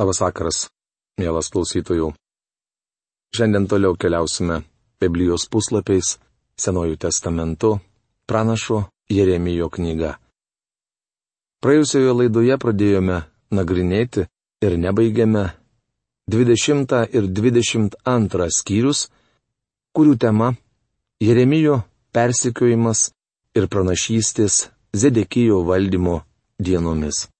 Labas vakaras, mielas klausytojų. Šiandien toliau keliausime Biblijos puslapiais, Senojų testamentu, pranašo Jeremijo knyga. Praėjusioje laidoje pradėjome nagrinėti ir nebaigėme 20 ir 22 skyrius, kurių tema - Jeremijo persikiojimas ir pranašystės Zedekijo valdymo dienomis.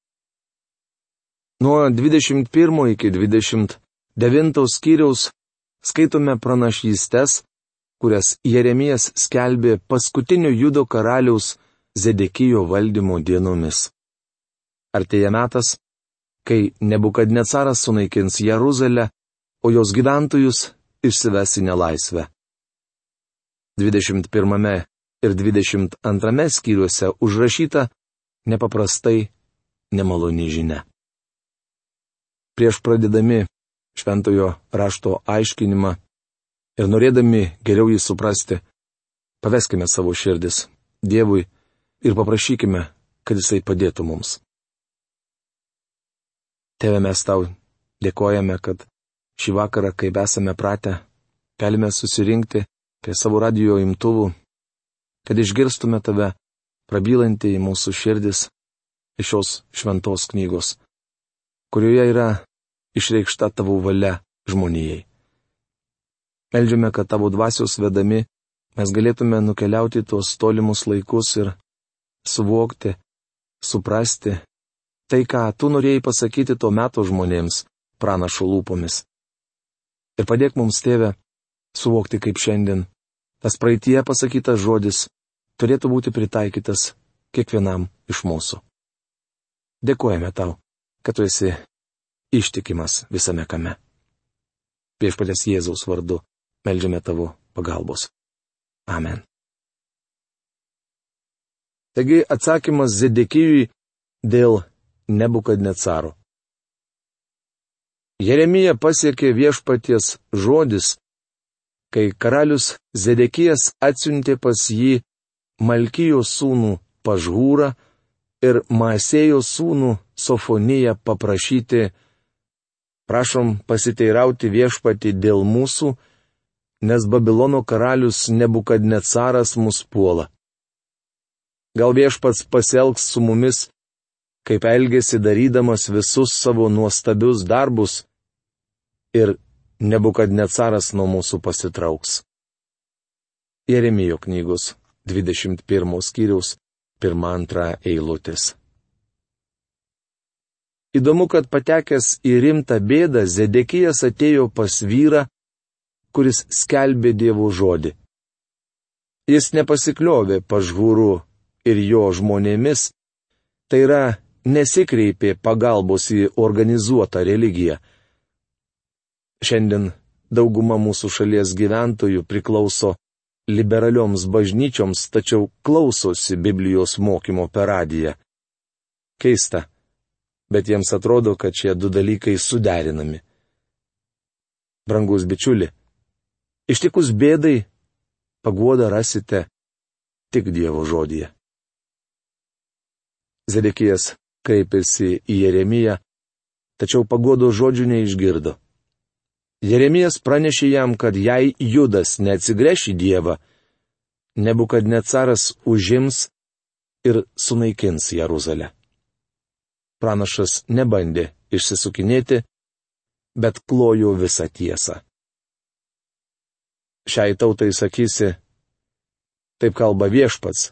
Nuo 21 iki 29 skyriaus skaitome pranašystes, kurias Jeremijas skelbė paskutinio judo karaliaus Zedekijo valdymo dienomis. Artėja metas, kai Nebukadnecaras sunaikins Jeruzalę, o jos gyventojus išsives į nelaisvę. 21 ir 22 skyriuose užrašyta nepaprastai nemaloni žinia. Prieš pradedami šventojo rašto aiškinimą ir norėdami geriau jį suprasti, paveskime savo širdis Dievui ir paprašykime, kad Jisai padėtų mums. Tėve mes tau dėkojame, kad šį vakarą, kaip esame pratę, galime susirinkti prie savo radio imtuvų, kad išgirstume tave prabylantį į mūsų širdis iš šios šventos knygos kurioje yra išreikšta tavo valia žmonijai. Meldžiame, kad tavo dvasios vedami mes galėtume nukeliauti tuos tolimus laikus ir suvokti, suprasti tai, ką tu norėjai pasakyti tuo metu žmonėms pranašo lūpomis. Ir padėk mums, tėve, suvokti, kaip šiandien tas praeitie pasakytas žodis turėtų būti pritaikytas kiekvienam iš mūsų. Dėkojame tau kad tu esi ištikimas visame kame. Viešpatės Jėzaus vardu melžiame tavo pagalbos. Amen. Taigi atsakymas Zedekijui dėl nebukadnecaro. Jeremija pasiekė viešpaties žodis, kai karalius Zedekijas atsiuntė pas jį Malkijos sūnų pažūrą ir Maasėjo sūnų Sofoniją paprašyti, prašom pasiteirauti viešpati dėl mūsų, nes Babilono karalius nebukadnecaras mus puola. Gal viešpats pasielgs su mumis, kaip elgėsi darydamas visus savo nuostabius darbus ir nebukadnecaras nuo mūsų pasitrauks. Jeremijo knygos 21 skyriaus 1-2 eilutės. Įdomu, kad patekęs į rimtą bėdą, Zedekijas atėjo pas vyrą, kuris skelbė Dievo žodį. Jis nepasikliovė pažhūrų ir jo žmonėmis, tai yra nesikreipė pagalbos į organizuotą religiją. Šiandien dauguma mūsų šalies gyventojų priklauso liberalioms bažnyčioms, tačiau klausosi Biblijos mokymo per radiją. Keista bet jiems atrodo, kad šie du dalykai suderinami. Brangus bičiuli, ištikus bėdai, paguodą rasite tik Dievo žodyje. Zedekijas kreipėsi į Jeremiją, tačiau paguodo žodžių neišgirdo. Jeremijas pranešė jam, kad jei Judas neatsigręš į Dievą, nebukadnecaras užims ir sunaikins Jeruzalę pranašas nebandė išsisukinėti, bet klojo visą tiesą. Šiai tautai sakysi, taip kalba viešpats,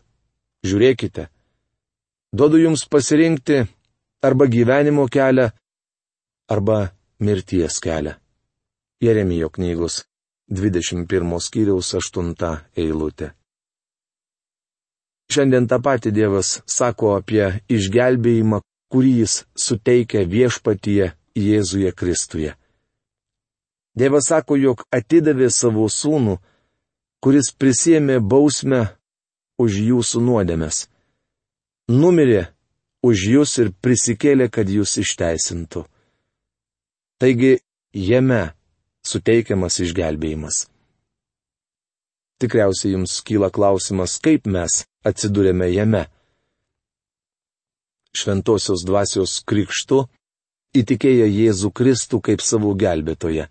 žiūrėkite, duodu jums pasirinkti arba gyvenimo kelią, arba mirties kelią. Jeremijo knygos 21 skyriaus 8 eilutė. Šiandien tą patį Dievas sako apie išgelbėjimą, kurį jis suteikia viešpatyje Jėzuje Kristuje. Dievas sako, jog atidavė savo sūnų, kuris prisėmė bausmę už jūsų nuodėmes. Numirė už jūs ir prisikėlė, kad jūs išteisintų. Taigi jame suteikiamas išgelbėjimas. Tikriausiai jums kyla klausimas, kaip mes atsidūrėme jame šventosios dvasios krikštu įtikėję Jėzų Kristų kaip savo gelbėtoje.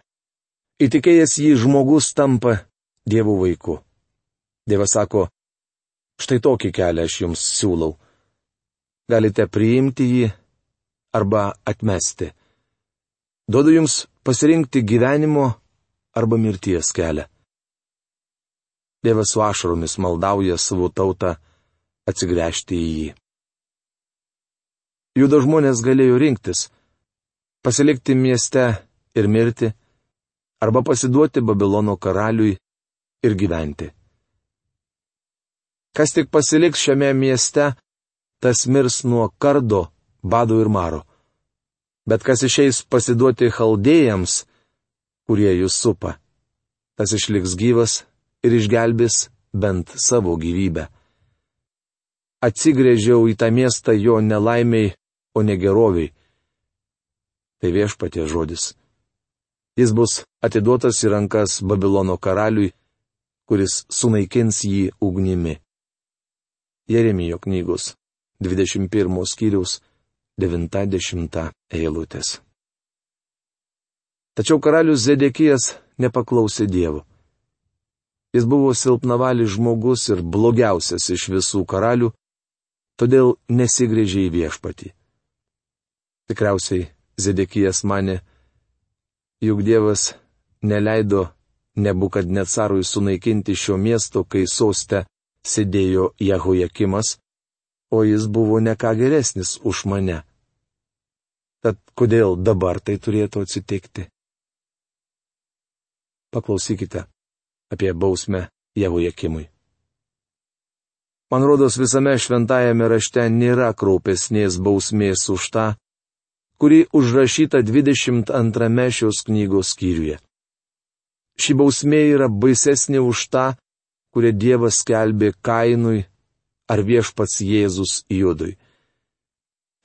Įtikėjęs jį žmogus tampa Dievo vaiku. Dievas sako, štai tokį kelią aš jums siūlau. Galite priimti jį arba atmesti. Duodu jums pasirinkti gyvenimo arba mirties kelią. Dievas su ašaromis maldauja savo tautą atsigręžti į jį. Judo žmonės galėjo rinktis - pasilikti mieste ir mirti, arba pasiduoti Babilono karaliui ir gyventi. Kas tik pasiliks šiame mieste, tas mirs nuo kardo, bado ir maro. Bet kas išeis pasiduoti chaldėjams, kurie jūs supa, tas išliks gyvas ir išgelbės bent savo gyvybę. Atsigrėžiau į tą miestą jo nelaimiai, o ne geroviai. Tai viešpatie žodis. Jis bus atiduotas į rankas Babilono karaliui, kuris sunaikins jį ugnimi. Jeremijo knygos 21 skyriaus 90 eilutės. Tačiau karalius Zedekijas nepaklausė Dievo. Jis buvo silpnavalis žmogus ir blogiausias iš visų karalių, todėl nesigrėžė į viešpatį. Tikriausiai Zedekijas mane, juk Dievas neleido nebukad necarui sunaikinti šio miesto, kai soste sėdėjo Jehojakimas, o jis buvo neką geresnis už mane. Tad kodėl dabar tai turėtų atsitikti? Paklausykite apie bausmę Jehojakimui. Man rodos visame šventajame rašte nėra kraupesnės bausmės už tą, kuri užrašyta 22 šios knygos skyriuje. Ši bausmė yra baisesnė už tą, kurią Dievas skelbė Kainui ar viešpats Jėzus Judui.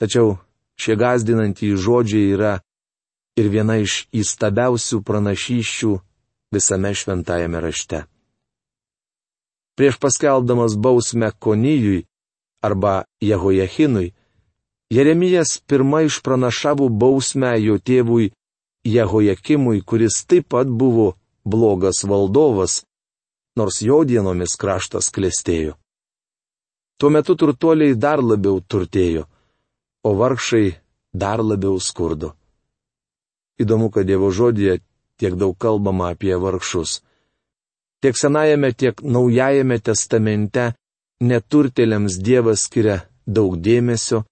Tačiau šie gazdinantys žodžiai yra ir viena iš įstabiausių pranašyščių visame šventajame rašte. Prieš paskelbdamas bausmę Konijui arba Jehojachinui, Jeremijas pirmą išpranašavo bausmę jo tėvui Jehojakimui, kuris taip pat buvo blogas valdovas, nors jo dienomis kraštas klestėjo. Tuo metu turtuoliai dar labiau turtėjo, o vargšai dar labiau skurdo. Įdomu, kad Dievo žodėje tiek daug kalbama apie vargšus. Tiek Senajame, tiek Naujajame testamente neturtėliams Dievas skiria daug dėmesio,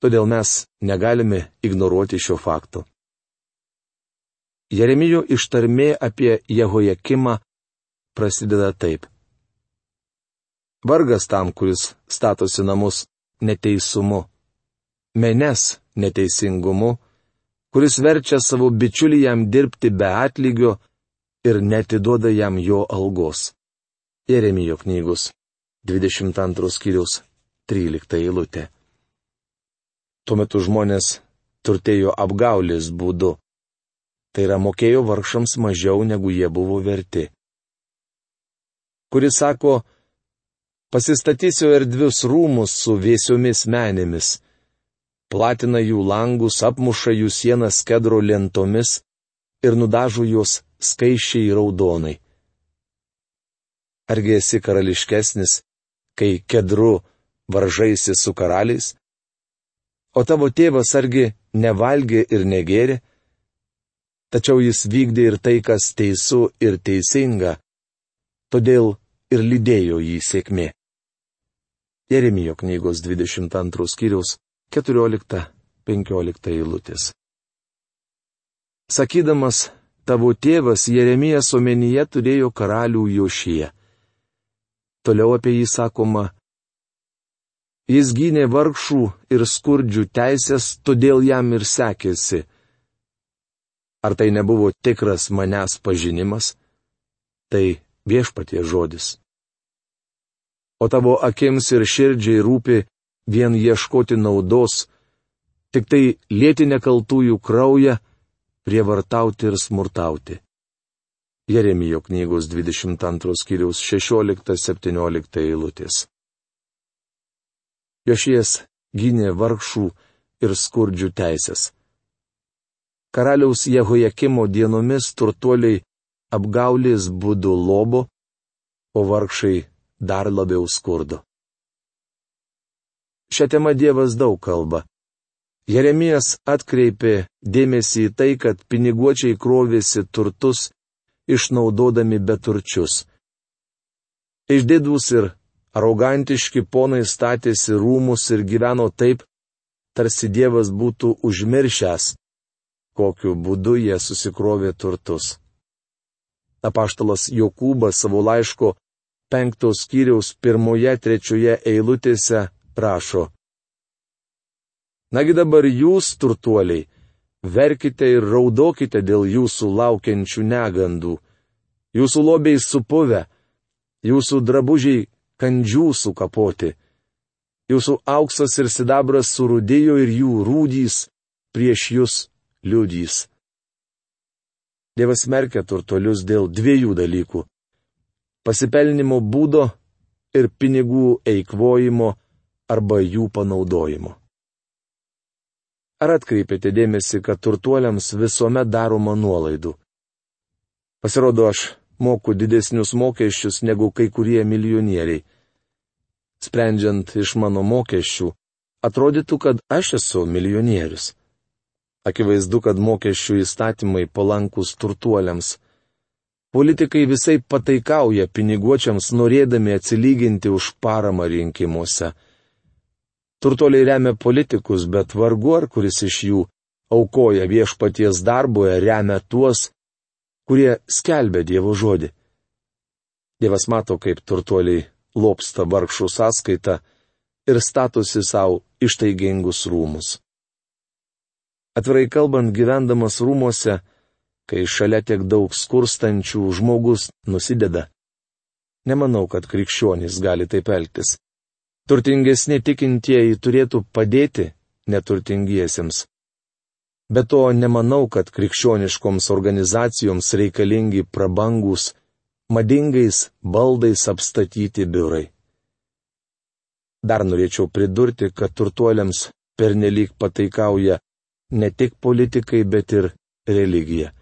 todėl mes negalime ignoruoti šio fakto. Jeremijo ištarmė apie Jehojakimą prasideda taip. Vargas tam, kuris statosi namus neteisumu, menes neteisingumu, kuris verčia savo bičiulį jam dirbti be atlygio ir netiduoda jam jo algos. Jeremijo knygos 22 skyrius 13 eilutė. Tuo metu žmonės turtėjo apgaulės būdu. Tai yra mokėjo vargšams mažiau negu jie buvo verti. Kuris sako, pasistatysiu erdvius rūmus su vėsiomis menėmis platina jų langus, apmuša jų sienas kedro lentomis ir nudažo juos skaičiai raudonai. Argi esi karališkesnis, kai kedru varžaisi su karaliais? O tavo tėvas argi nevalgė ir negėrė? Tačiau jis vykdė ir tai, kas teisų ir teisinga, todėl ir lydėjo jį sėkmė. Jeremijo knygos 22 skyriaus 14-15 eilutės. Sakydamas, tavo tėvas Jeremijas omenyje turėjo karalių Jošyje. Toliau apie jį sakoma, jis gynė vargšų ir skurdžių teisės, todėl jam ir sekėsi. Ar tai nebuvo tikras manęs pažinimas? Tai viešpatie žodis. O tavo akims ir širdžiai rūpi vien ieškoti naudos, tik tai lėti nekaltųjų kraują, prievartauti ir smurtauti. Jeremijo knygos 22 skyriaus 16-17 eilutės. Jošies gynė vargšų ir skurdžių teisės. karaliaus Jehojakimo dienomis turtuoliai apgaulės būdu lobo, o vargšai dar labiau skurdo. Šią temą Dievas daug kalba. Jeremijas atkreipė dėmesį į tai, kad piniguočiai krovėsi turtus, išnaudodami beturčius. Išdidus ir arogantiški ponai statėsi rūmus ir gyveno taip, tarsi Dievas būtų užmiršęs, kokiu būdu jie susikrovė turtus. Apaštalas Jokūbas savo laiško penktos skyriaus pirmoje, trečioje eilutėse rašo. Nagi dabar jūs, turtuoliai, verkite ir raudokite dėl jūsų laukiančių negandų. Jūsų lobiai supuvę, jūsų drabužiai kandžių sukapoti. Jūsų auksas ir sidabras surudėjo ir jų rūdys prieš jūs liudys. Dievas merkia turtolius dėl dviejų dalykų - pasipelnimo būdo ir pinigų eikvojimo arba jų panaudojimo. Ar atkreipėte dėmesį, kad turtuoliams visuomet daroma nuolaidų? Pasirodo, aš moku didesnius mokesčius negu kai kurie milijonieriai. Sprendžiant iš mano mokesčių, atrodytų, kad aš esu milijonierius. Akivaizdu, kad mokesčių įstatymai palankus turtuoliams. Politikai visai pataikauja piniguočiams norėdami atsilyginti už paramą rinkimuose. Turtuoliai remia politikus, bet vargu ar kuris iš jų aukoja viešpaties darboje remia tuos, kurie skelbia Dievo žodį. Dievas mato, kaip turtuoliai lopsta vargšų sąskaitą ir statosi savo ištaigingus rūmus. Atvirai kalbant, gyvendamas rūmose, kai šalia tiek daug skurstančių žmogus nusideda. Nemanau, kad krikščionys gali taip elgtis. Turtingesni tikintieji turėtų padėti neturtingiesiems. Be to, nemanau, kad krikščioniškoms organizacijoms reikalingi prabangus, madingais baldais apstatyti biurai. Dar norėčiau pridurti, kad turtuoliams pernelyg pataikauja ne tik politikai, bet ir religija.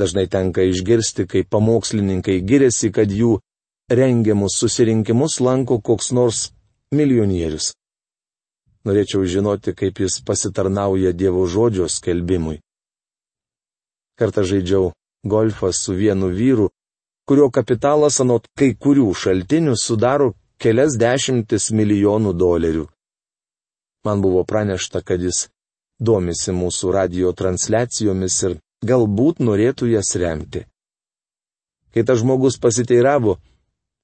Dažnai tenka išgirsti, kai pamokslininkai giriasi, kad jų rengiamus susirinkimus lanko koks nors milijonierius. Norėčiau žinoti, kaip jis pasitarnauja Dievo žodžio skelbimui. Kartą žaidžiau golfą su vienu vyru, kurio kapitalas anot kai kurių šaltinių sudaro kelias dešimtis milijonų dolerių. Man buvo pranešta, kad jis domisi mūsų radio transliacijomis ir galbūt norėtų jas remti. Kai tas žmogus pasiteiravo,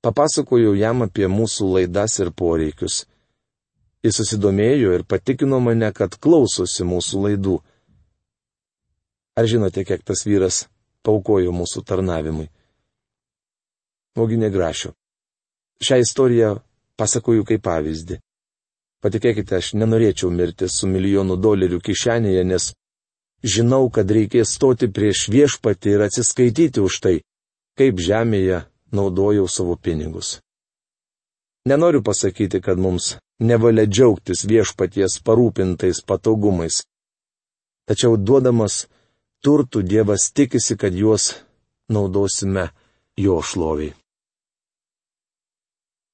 papasakojau jam apie mūsų laidas ir poreikius. Jis susidomėjo ir patikino mane, kad klausosi mūsų laidų. Ar žinote, kiek tas vyras paukojo mūsų tarnavimui? Ogi negrašiu. Šią istoriją pasakoju kaip pavyzdį. Patikėkite, aš nenorėčiau mirti su milijonu dolerių kišenėje, nes žinau, kad reikės stoti prieš viešpatį ir atsiskaityti už tai, kaip žemėje naudojau savo pinigus. Nenoriu pasakyti, kad mums nevalia džiaugtis viešpaties parūpintais patogumais. Tačiau duodamas turtų Dievas tikisi, kad juos naudosime jo šloviai.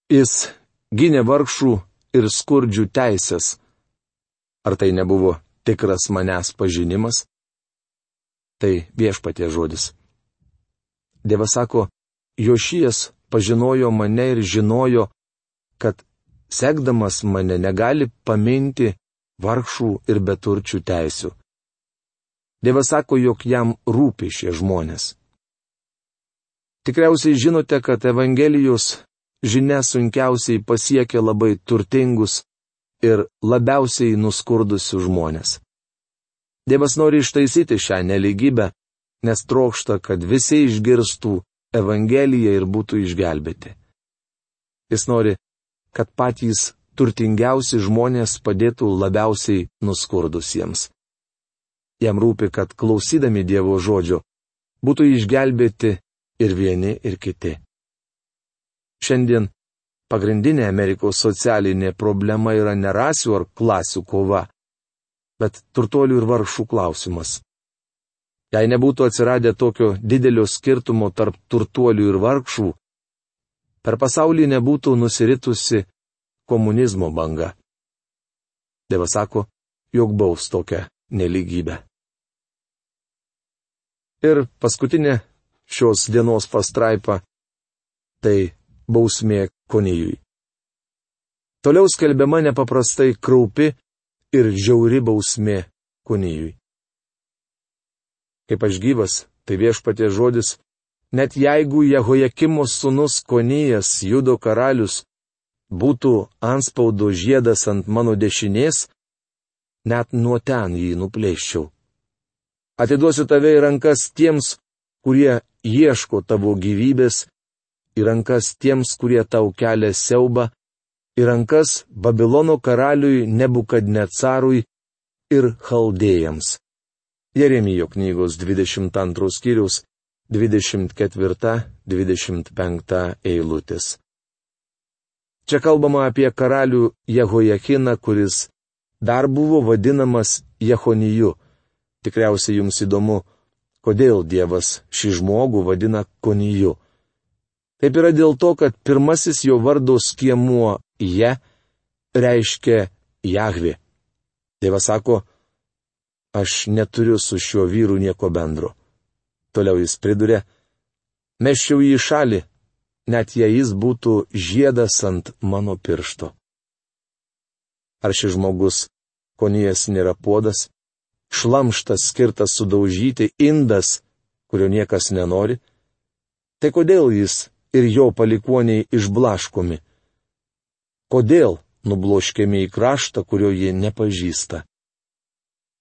Jis gynė vargšų ir skurdžių teisės. Ar tai nebuvo tikras manęs pažinimas? Tai viešpatie žodis. Dievas sako, Jošijas pažinojo mane ir žinojo, kad sekdamas mane negali paminti vargšų ir beturčių teisių. Dievas sako, jog jam rūpi šie žmonės. Tikriausiai žinote, kad Evangelijos žinia sunkiausiai pasiekia labai turtingus ir labiausiai nuskurdusius žmonės. Dievas nori ištaisyti šią neligybę, nes trokšta, kad visi išgirstų Evangeliją ir būtų išgelbėti. Jis nori, kad patys turtingiausi žmonės padėtų labiausiai nuskurdusiems. Jam rūpi, kad klausydami Dievo žodžio būtų išgelbėti ir vieni, ir kiti. Šiandien pagrindinė Amerikos socialinė problema yra ne rasių ar klasių kova, bet turtuolių ir vargšų klausimas. Jei nebūtų atsiradę tokio didelio skirtumo tarp turtuolių ir vargšų, per pasaulį nebūtų nusiritusi komunizmo banga. Dievas sako, jog baus tokią neligybę. Ir paskutinė šios dienos pastraipa - tai bausmė konijui. Toliau skelbiama nepaprastai kraupi ir žiauri bausmė konijui kaip aš gyvas, tai viešpatie žodis, net jeigu Jehojakimo sūnus Konijas, judo karalius, būtų anspaudo žiedas ant mano dešinės, net nuo ten jį nuplėščiau. Atiduosiu tave į rankas tiems, kurie ieško tavo gyvybės, į rankas tiems, kurie tau kelia siaubą, į rankas Babilono karaliui Nebukadnecarui ir chaldėjams. Jeremijo knygos 22 skyrius 24-25 eilutės. Čia kalbama apie karalių Jehojakiną, kuris dar buvo vadinamas Jehoniju. Tikriausiai jums įdomu, kodėl Dievas šį žmogų vadina Koniju. Taip yra dėl to, kad pirmasis jo vardo skiemuo Je reiškia Jahvi. Dievas sako, aš neturiu su šiuo vyru nieko bendro. Toliau jis pridurė, meščiau jį į šalį, net jei jis būtų žiedas ant mano piršto. Ar šis žmogus, konijas nėra podas, šlamštas skirtas sudaužyti, indas, kurio niekas nenori? Tai kodėl jis ir jo palikoniai išblaškomi? Kodėl nubloškiami į kraštą, kurio jie nepažįsta?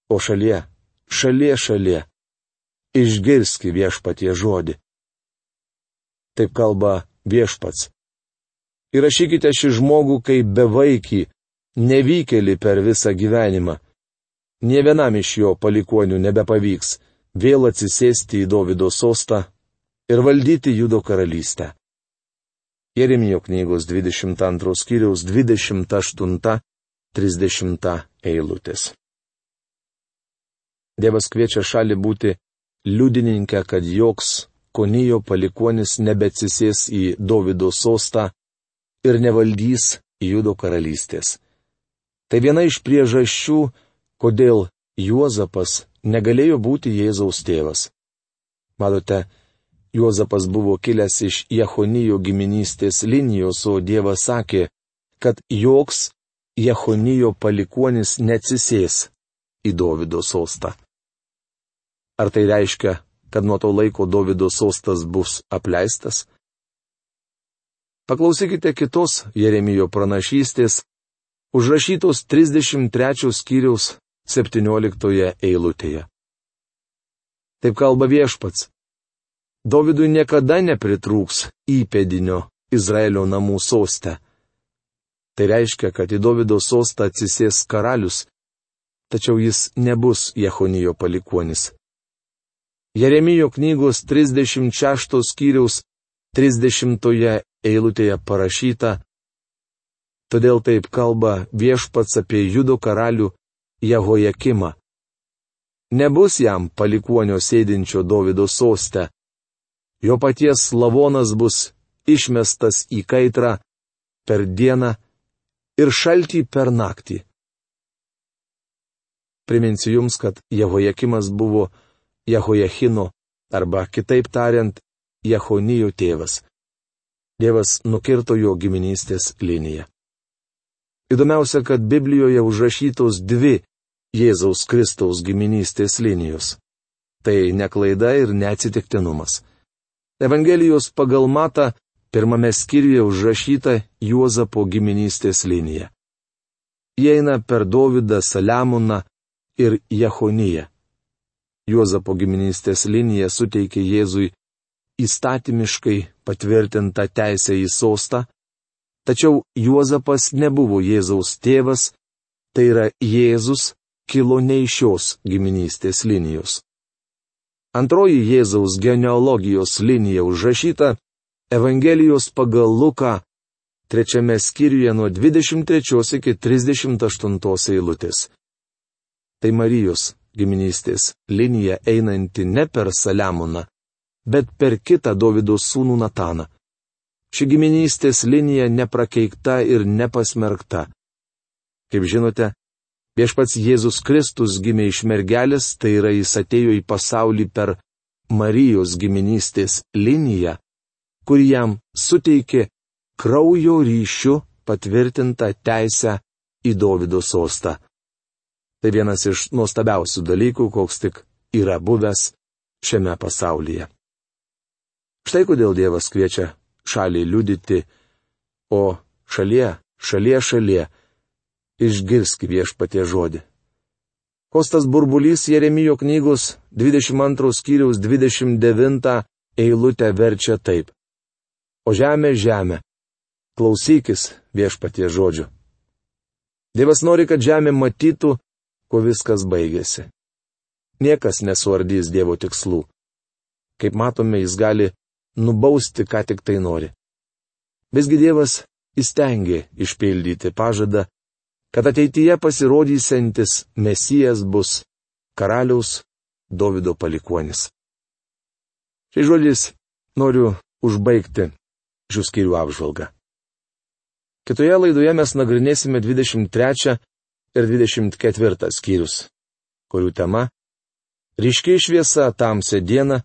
O šalie, šalie šalie, išgirski viešpatie žodį. Taip kalba viešpats. Įrašykite šį žmogų kaip bevaikį, nevykėlį per visą gyvenimą. Nie vienam iš jo palikonių nebepavyks vėl atsisėsti į Davido sostą ir valdyti Judo karalystę. Jeremijo knygos 22 skyriaus 28-30 eilutės. Dievas kviečia šalį būti liudininkę, kad joks konijo palikonis nebeatsisės į Davido sostą ir nevaldys Judo karalystės. Tai viena iš priežasčių, kodėl Juozapas negalėjo būti Jėzaus tėvas. Matote, Juozapas buvo kilęs iš Jehonijo giminystės linijos, o Dievas sakė, kad joks Jehonijo palikonis neatsisės į Davido sostą. Ar tai reiškia, kad nuo to laiko Davido sostas bus apleistas? Paklausykite kitos Jeremijo pranašystės, užrašytos 33 skyriaus 17 eilutėje. Taip kalba viešpats. Dovydui niekada nepritrūks įpėdinio Izraelio namų soste. Tai reiškia, kad į Davido sostą atsisės karalius, tačiau jis nebus Jehonijo palikuonis. Jeremijo knygos 36 skyriaus 30 eilutėje parašyta, todėl taip kalba viešpats apie judo karalių Jehojakimą. Nebus jam palikuonio sėdinčio Davido soste. Jo paties lavonas bus išmestas į kaitrą per dieną ir šaltį per naktį. Priminsiu jums, kad Jehojakimas buvo Jehojachino, arba kitaip tariant, Jehonijo tėvas. Dievas nukirto jo giminystės liniją. Įdomiausia, kad Biblijoje užrašytos dvi Jėzaus Kristaus giminystės linijos. Tai neklaida ir neatsitiktinumas. Evangelijos pagal matą pirmame skyriuje užrašyta Juozapo giminystės linija. Jie eina per Dovydą, Saliamoną ir Jehoniją. Juozapo giminystės linija suteikė Jėzui įstatymiškai patvirtintą teisę į sostą, tačiau Juozapas nebuvo Jėzaus tėvas, tai yra Jėzus kilo ne iš šios giminystės linijos. Antroji Jėzaus genealogijos linija užrašyta Evangelijos pagal Luką trečiame skyriuje nuo 23 iki 38 eilutės. Tai Marijos giminystės linija einanti ne per Saliamoną, bet per kitą Davido sūnų Nataną. Ši giminystės linija neprakeikta ir nepasmerkta. Kaip žinote, viešpats Jėzus Kristus gimė iš mergelės, tai yra jis atėjo į pasaulį per Marijos giminystės liniją, kur jam suteikė kraujo ryšių patvirtintą teisę į Davido sostą. Tai vienas iš nuostabiausių dalykų, koks tik yra buvęs šiame pasaulyje. Štai kodėl Dievas kviečia šaliai liudyti, o šalie, šalie, šalie, išgirsk viešpatie žodį. Kostas burbulys Jeremijo knygos 22 skyriaus 29 eilutę verčia taip. O žemė, žemė, klausykis viešpatie žodžių. Dievas nori, kad žemė matytų, kuo viskas baigėsi. Niekas nesuardys Dievo tikslų. Kaip matome, jis gali nubausti, ką tik tai nori. Visgi Dievas įstengė išpildyti pažadą, kad ateityje pasirodysiantis Mesijas bus karaliaus Davido palikuonis. Šiais žodžiais noriu užbaigti šių skyrių apžvalgą. Kitoje laidoje mes nagrinėsime 23 ir 24 skyrius, kurių tema - ryškiai šviesa tamsią dieną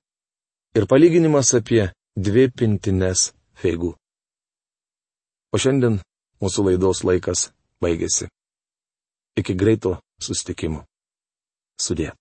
ir palyginimas apie dvi pintines feigų. O šiandien mūsų laidos laikas baigėsi. Iki greito sustikimo. Sudė.